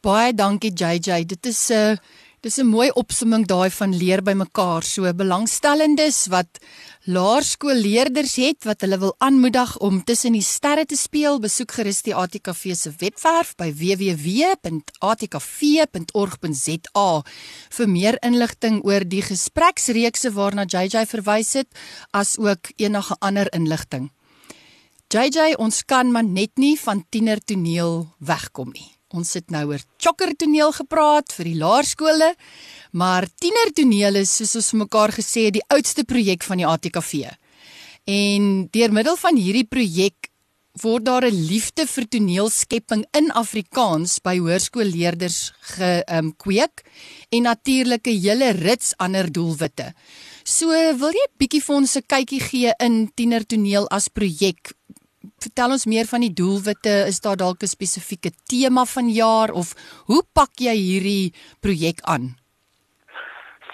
Baie dankie JJ. Dit is 'n uh, dis 'n mooi opsomming daai van leer by mekaar. So belangstellendes wat laerskoolleerders het wat hulle wil aanmoedig om tussen die sterre te speel, besoek gerus die ATKV se webwerf by www.atkv.org.za vir meer inligting oor die gespreksreekse waarna JJ verwys het, as ook enige ander inligting. JJ, ons kan maar net nie van tienertoneel wegkom nie. Ons het nou oor chokkertoneel gepraat vir die laerskole, maar tienertoneel is soos ons mekaar gesê die oudste projek van die ATKV. En deur middel van hierdie projek word daar 'n liefde vir toneelskepping in Afrikaans by hoërskoolleerders gekweek um, en natuurlik 'n hele rits ander doelwitte. So wil jy 'n bietjie vir ons 'n kykie gee in tienertoneel as projek vertel ons meer van die doelwitte. Is daar dalk 'n spesifieke tema van jaar of hoe pak jy hierdie projek aan?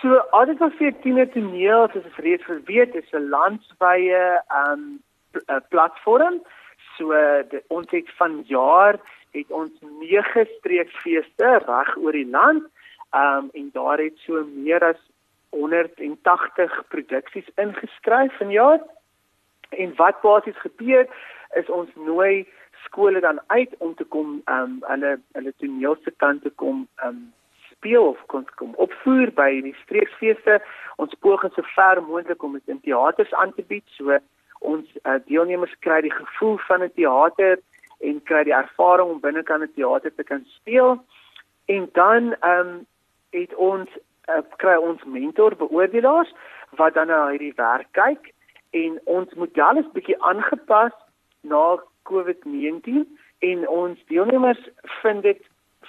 So, altyd van 14 toneel, soos ek reeds geweet, is 'n landwyse um 'n platform. So, de, ons het van jaar het ons nege streeksfeeste reg oor die land. Um en daar het so meer as 180 produksies ingeskryf vanjaar. En wat basies gebeur is ons nooi skole dan uit om te kom um hulle hulle toneelse kant te kom um speel of kon kom opvoer by die streeksfeeste. Ons poog so ver moontlik om dit in teaters aan te bied. So ons uh, deelnemers kry die gevoel van 'n teater en kry die ervaring om binne kan 'n teater te kan speel. En dan um het ons uh, kry ons mentor beoordelaars wat dan na hierdie werk kyk en ons model is bietjie aangepas na COVID-19 en ons deelnemers vind dit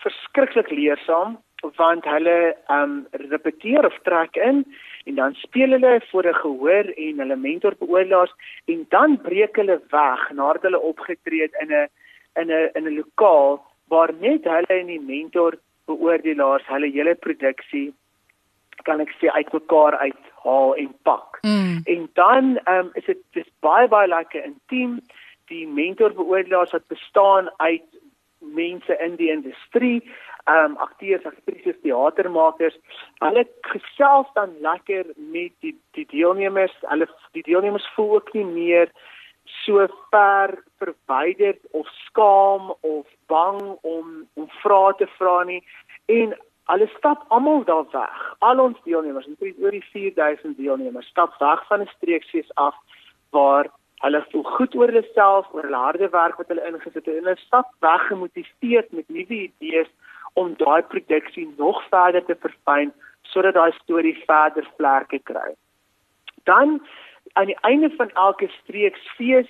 verskriklik leersaam want hulle um, repeteer of trek in en dan speel hulle voor 'n gehoor en hulle mentor beoordelaars en dan breek hulle weg nadat hulle opgetree het in 'n in 'n in 'n lokaal waar net hulle en die mentor beoordelaars hulle hele produksie kan ek sê uitmekaar uithaal en pak. Mm. En dan ehm um, is dit dis baie baie lekker intiem die mentorbeoordelaars wat bestaan uit mense in die industrie, ehm um, akteurs, aktrises, teatermakers. Hulle gesels dan lekker met die die deelnemers. Hulle die deelnemers voel ook nie meer so ver verwyderd of skaam of bang om om vrae te vra nie en hulle stap almal daar weg. Al ons deelnemers, oor die 4000 deelnemers, stap weg van 'n streeksfees af waar Hulle voel goed oor hulle self, oor hulle harde werk wat hulle ingesit het en hulle stap weg gemotiveerd met nuwe idees om daai produksie nog verder te verfyn sodat daai storie verder vlerke kry. Dan aan die einde van elke streeksfees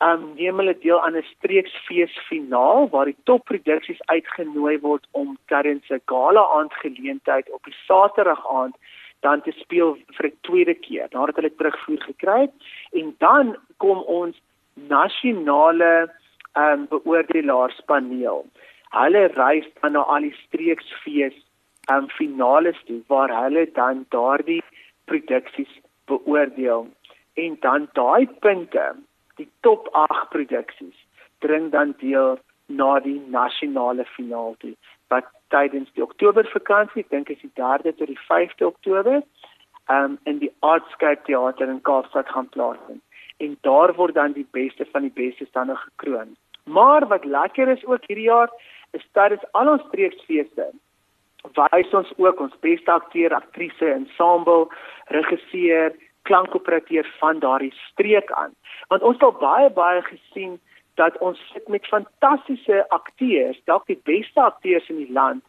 um, neem hulle deel aan 'n streeksfees finaal waar die topproduksies uitgenooi word om tydens 'n gala aand geleentheid op die Saterdag aand dan te speel vir 'n tweede keer nadat hulle terugvoer gekry het en dan kom ons nasionale ehm um, beoordelaarspaneel. Hulle reis dan na al die streeksfees ehm um, finales toe waar hulle dan daardie produksies beoordeel en dan daai punte, die top 8 produksies, dring dan deel na die nasionale finaal toe wat tydens die Oktober vakansie, dink is die 3de tot die 5de Oktober, um in die Artscape Theater in Kaapstad gaan plaasvind. En daar word dan die beste van die beste stande gekroon. Maar wat lekker is ook hierdie jaar is dat dit al ons streeksfeeste wys ons ook ons beste akteur, aktrise, ensemble, regisseur, klankoperateur van daardie streek aan. Want ons het al baie baie gesien dat ons sit met fantastiese akteurs, dalk die beste akteurs in die land,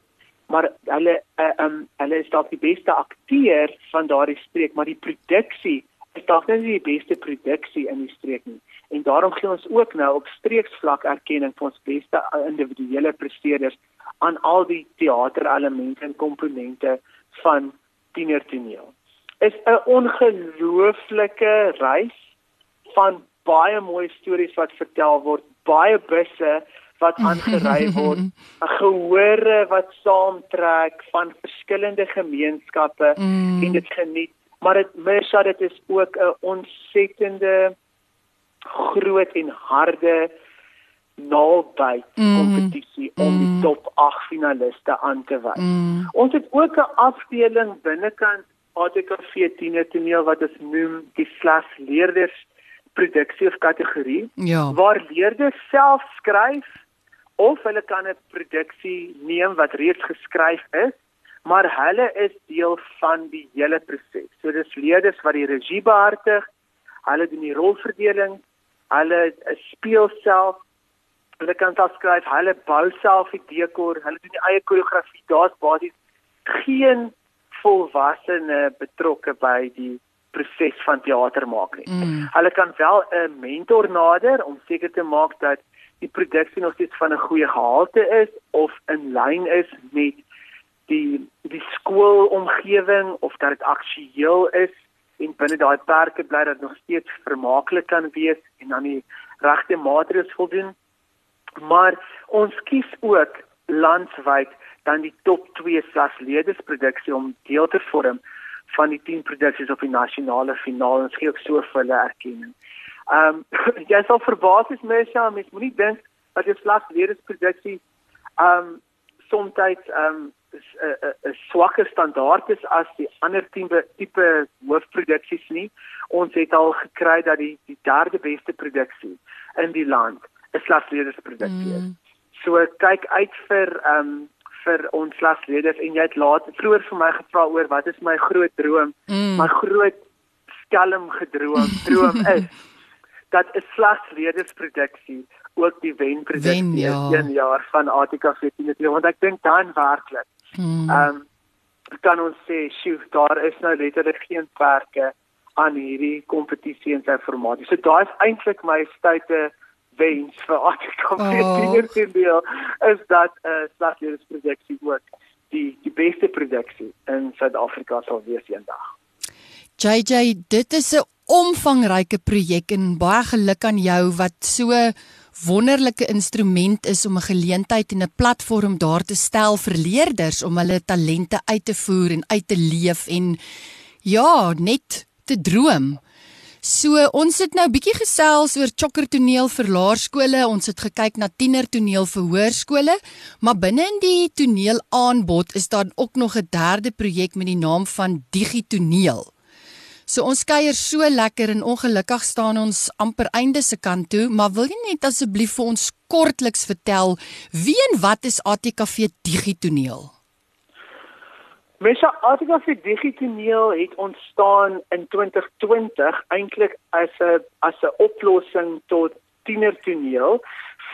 maar hulle uh, um hulle is dalk die beste akteur van daardie streek, maar die produksie is dalk nie die beste produksie in die streek nie. En daarom gee ons ook nou op streeksvlak erkenning vir ons beste individuele presteerders aan al die teaterelemente en komponente van tienertoneel. Is 'n ongelooflike reis van baie mooi stories wat vertel word, baie busse wat aangery word, 'n gehore wat saamtrek van verskillende gemeenskappe mm. en dit geniet. Maar dit Mersha dit is ook 'n ontsettende groot en harde naalbyt mm. kompetisie mm. om die mm. top 8 finaliste aan te wys. Mm. Ons het ook 'n afdeling binnekant ATKV 10 toneel wat ons noem die slas leerders produksie of kategorie ja. waar leerders self skryf of hulle kan 'n produksie neem wat reeds geskryf is, maar hulle is deel van die hele proses. So dis leerders wat die regie behartig, hulle doen die rolverdeling, hulle speel self, hulle kan self skryf, hulle bou self die dekor, hulle doen die eie koreografie. Daar's basies geen volwassene betrokke by die proses van teater maak nie. Mm. Hulle kan wel 'n mentor nader om seker te maak dat die produksie nog steeds van 'n goeie gehalte is of in lyn is met die die skoolomgewing of dat dit aktueel is en binne daai perke bly dat nog steeds vermaaklik kan wees en dan die regte maatreëls voldoen. Maar ons kies ook landwyd dan die top 2 slagsledensproduksie om deel te vorm van die 10 produksies op die nasionale finaal en skielik so vir hulle erkenning. Ehm um, jy sal verbaas mens ja, mens moenie dink dat slegs weer 'n produksie ehm um, soms ehm um, 'n swakker standaard is as die ander tipe tipe hoofproduksies nie. Ons het al gekry dat die die derde beste produksie in die land 'n slegs weer 'n produksie is. Mm. So kyk uit vir ehm um, vir ons klasleerders en jy het laat vroeër vir my gevra oor wat is my groot droom? Mm. My groot skelm gedroom droom is dat 'n slagsleerdersproduksie ook die wenproduksie wen, ja. een jaar van ATKV 10 want ek dink dan werklik. Hmm. Ehm um, kan ons sê, "Sjoe, daar is nou letterlik geen perke aan hierdie kompetisie en sy formaat." So daai is eintlik my stoute wens vir 10 oh. is dat 'n uh, slagsleerdersproduksie ook die die beste produksie in Suid-Afrika sal wees eendag. JJ, dit is 'n omvangryke projek en baie geluk aan jou wat so wonderlike instrument is om 'n geleentheid en 'n platform daar te stel vir leerders om hulle talente uit te voer en uit te leef en ja, net te droom. So ons het nou bietjie gesels oor chokkertoneel vir laerskole, ons het gekyk na tienertoneel vir hoërskole, maar binne in die toneelaanbod is daar ook nog 'n derde projek met die naam van Digitoneel. So ons kuier so lekker en ongelukkig staan ons amper einde se kant toe, maar wil jy net asseblief vir ons kortliks vertel wie en wat is ATKV Digitoneel? Mesa ATKV Digitoneel het ontstaan in 2020 eintlik as 'n as 'n oplossing tot tienertoneel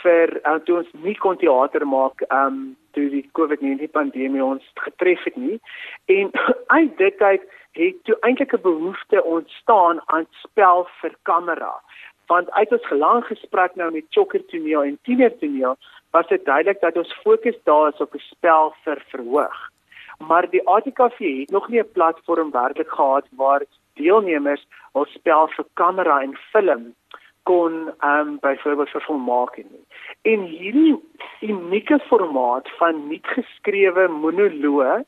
vir uh, toe ons nie kon teater maak um toe die COVID-19 pandemie ons getref het nie en uit dit uit het toe eintlik 'n behoefte ontstaan aan spel vir kamera. Want uit ons gelang gesprek nou met Chokker Toneel en Tiener Toneel, was dit duidelik dat ons fokus daar is op 'n spel vir verhoog. Maar die ATKV het nog nie 'n platform werklik gehad waar deelnemers hul spel vir kamera en film kon ehm um, byvoorbeeld vervolmaak nie. En hierdie unieke formaat van nie geskrewe monoloog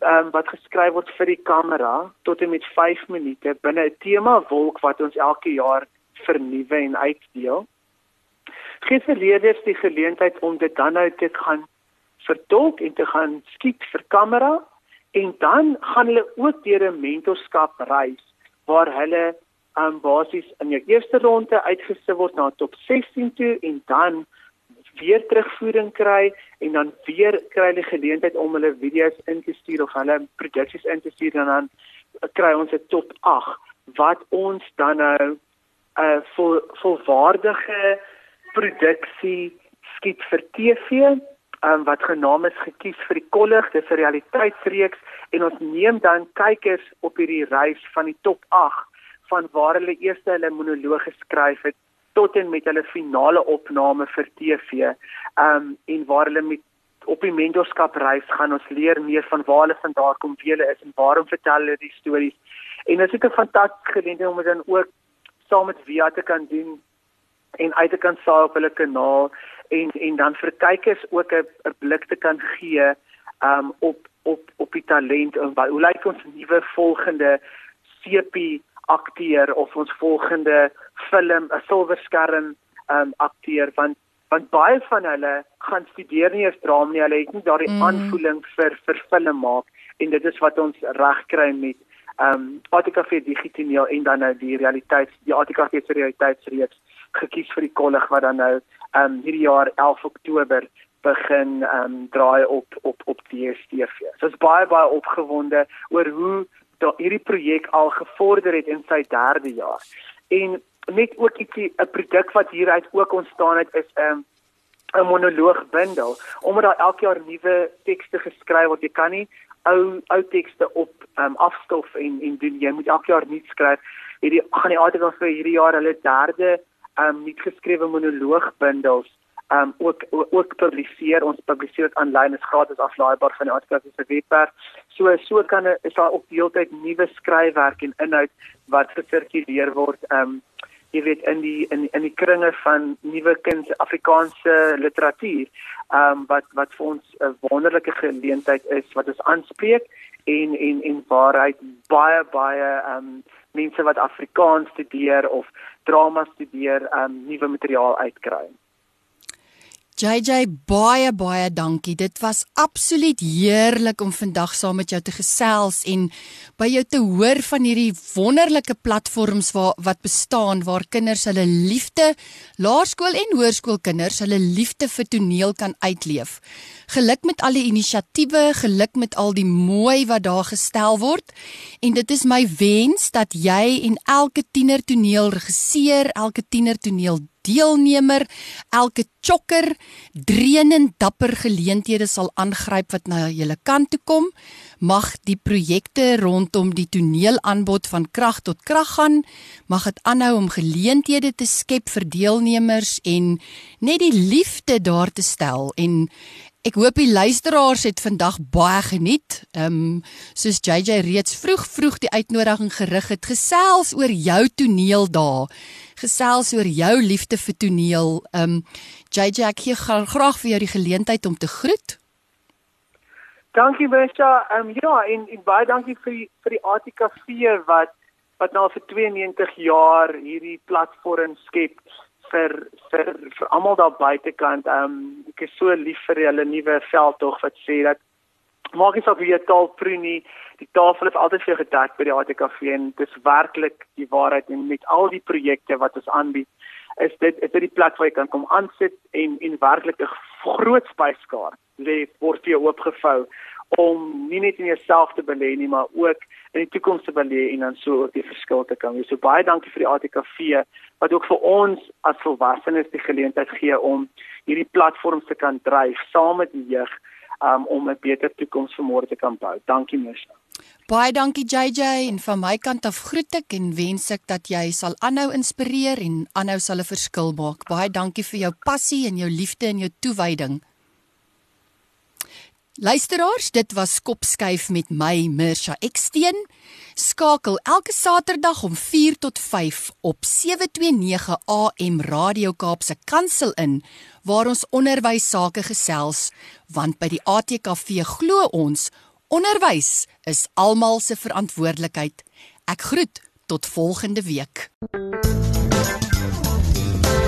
um, wat geskryf word vir die kamera tot en met 5 minute binne 'n tema wolk wat ons elke jaar vernuwe en uitdeel. Gee vir leerders die geleentheid om dit dan nou te gaan vertolk en te gaan skiet vir kamera en dan gaan hulle ook deur 'n mentorskap reis waar hulle um, basies in jou eerste ronde uitgesit word na top 16 toe en dan weer terugvoering kry en dan weer kry hulle geleentheid om hulle video's in te stuur of hulle produksies in te stuur en dan kry ons 'n top 8 wat ons dan nou 'n uh, vol volwaardige produksie skiet vir TV um, wat genaamd is gekies vir die kollig dis 'n realiteitsreeks en ons neem dan kykers op hierdie reis van die top 8 van waar hulle eers hulle monoloog geskryf het tot en met hulle finale opname vir TV. Um, en waar hulle met op die mentorskap reis gaan ons leer meer van waar hulle vandaan kom, wie hulle is en waarom vertel hulle die stories. En dit is 'n fantastiese geleentheid om dit dan ook saam met Via te kan doen en uit te kan saai op hulle kanaal en en dan vir kykers ook 'n blik te kan gee um op op op die talent en hoe lyk ons nuwe volgende CP akteur of ons volgende film 'n silverskerm um akteur want want baie van hulle gaan studeer nie eers drama nie. Hulle het nie daardie mm. aanvoeling vir vir film maak en dit is wat ons reg kry met um ATKV digitaal en dan nou die realiteit die ATKV se realiteitsreeks gekies vir die kollig wat dan nou um hierdie jaar 11 Oktober begin um draai op op op DStv. So is baie baie opgewonde oor hoe hierdie projek al gevorder het in sy derde jaar. En net ook ietsie 'n produk wat hieruit ook ontstaan het is 'n um, 'n monoloog bundel omdat daar elke jaar nuwe tekste geskryf word. Jy kan nie ou ou tekste op um, afstof en en doen jy moet elke jaar nuut skryf. Hierdie gaan die artikel vir hierdie jaar hulle derde um nuut geskrewe monoloog bundels um ook ook publiseer. Ons publiseer dit aanlyn, is gratis aflaaibaar van die artikel se webwerf. So so kan is daar ook deeltyd nuwe skryfwerk en inhoud wat gesirkuleer word. Um jy weet in die in in die kringe van nuwe kind Afrikaanse literatuur um wat wat vir ons 'n wonderlike geleentheid is wat ons aanspreek en en en waarheid baie baie um mense wat Afrikaans studeer of drama studeer um nuwe materiaal uitkry. JJ baie baie dankie. Dit was absoluut heerlik om vandag saam met jou te gesels en by jou te hoor van hierdie wonderlike platforms waar wat bestaan waar kinders hulle liefde, laerskool en hoërskoolkinders hulle liefde vir toneel kan uitleef. Geluk met al die inisiatiewe, geluk met al die mooi wat daar gestel word. En dit is my wens dat jy en elke tiener toneelregisseur, elke tiener toneel deelnemer, elke chokker dreunend dapper geleenthede sal aangryp wat na julle kant toe kom. Mag die projekte rondom die toneelaanbod van krag tot krag gaan. Mag dit aanhou om geleenthede te skep vir deelnemers en net die liefde daar te stel en Ek hoop die luisteraars het vandag baie geniet. Ehm um, soos JJ reeds vroeg vroeg die uitnodiging gerig het, gesels oor jou toneel daar. Gesels oor jou liefde vir toneel. Ehm um, JJ ek gee graag vir jou die geleentheid om te groet. Dankie Wesha. Ehm um, ja, en, en baie dankie vir die, vir die ATKV wat wat nou vir 92 jaar hierdie platform skep vir vir vir almal daar buitekant. Ehm um, ek is so lief vir hulle nuwe veldtog wat sê dat maak nie saak wie jy taal proe nie, die tafel is altyd vir gedek by die ATKV en dit is werklik die waarheid en met al die projekte wat ons aanbied is dit is dit die plek waar jy kan kom aansit en en werklik 'n groot spyskaart lê word vir jou oopgevou om nie net in jouself te belê nie, maar ook in die toekoms te belê en dan so ook die verskil te kan wees. So baie dankie vir die ATKV wat ook vir ons as volwassenes die geleentheid gee om hierdie platforms te kan dryf saam met die jeug um, om 'n beter toekoms vir môre te kan bou. Dankie Misha. Baie dankie JJ en van my kant af groet ek en wens ek dat jy sal aanhou inspireer en aanhou sal 'n verskil maak. Baie dankie vir jou passie en jou liefde en jou toewyding. Luisteraars, dit was Kopskuif met my Mirsha Eksteen. Skakel elke Saterdag om 4 tot 5 op 729 AM Radio Kaapse Kansel in waar ons onderwys sake gesels, want by die ATKV glo ons onderwys is almal se verantwoordelikheid. Ek groet tot volgende week.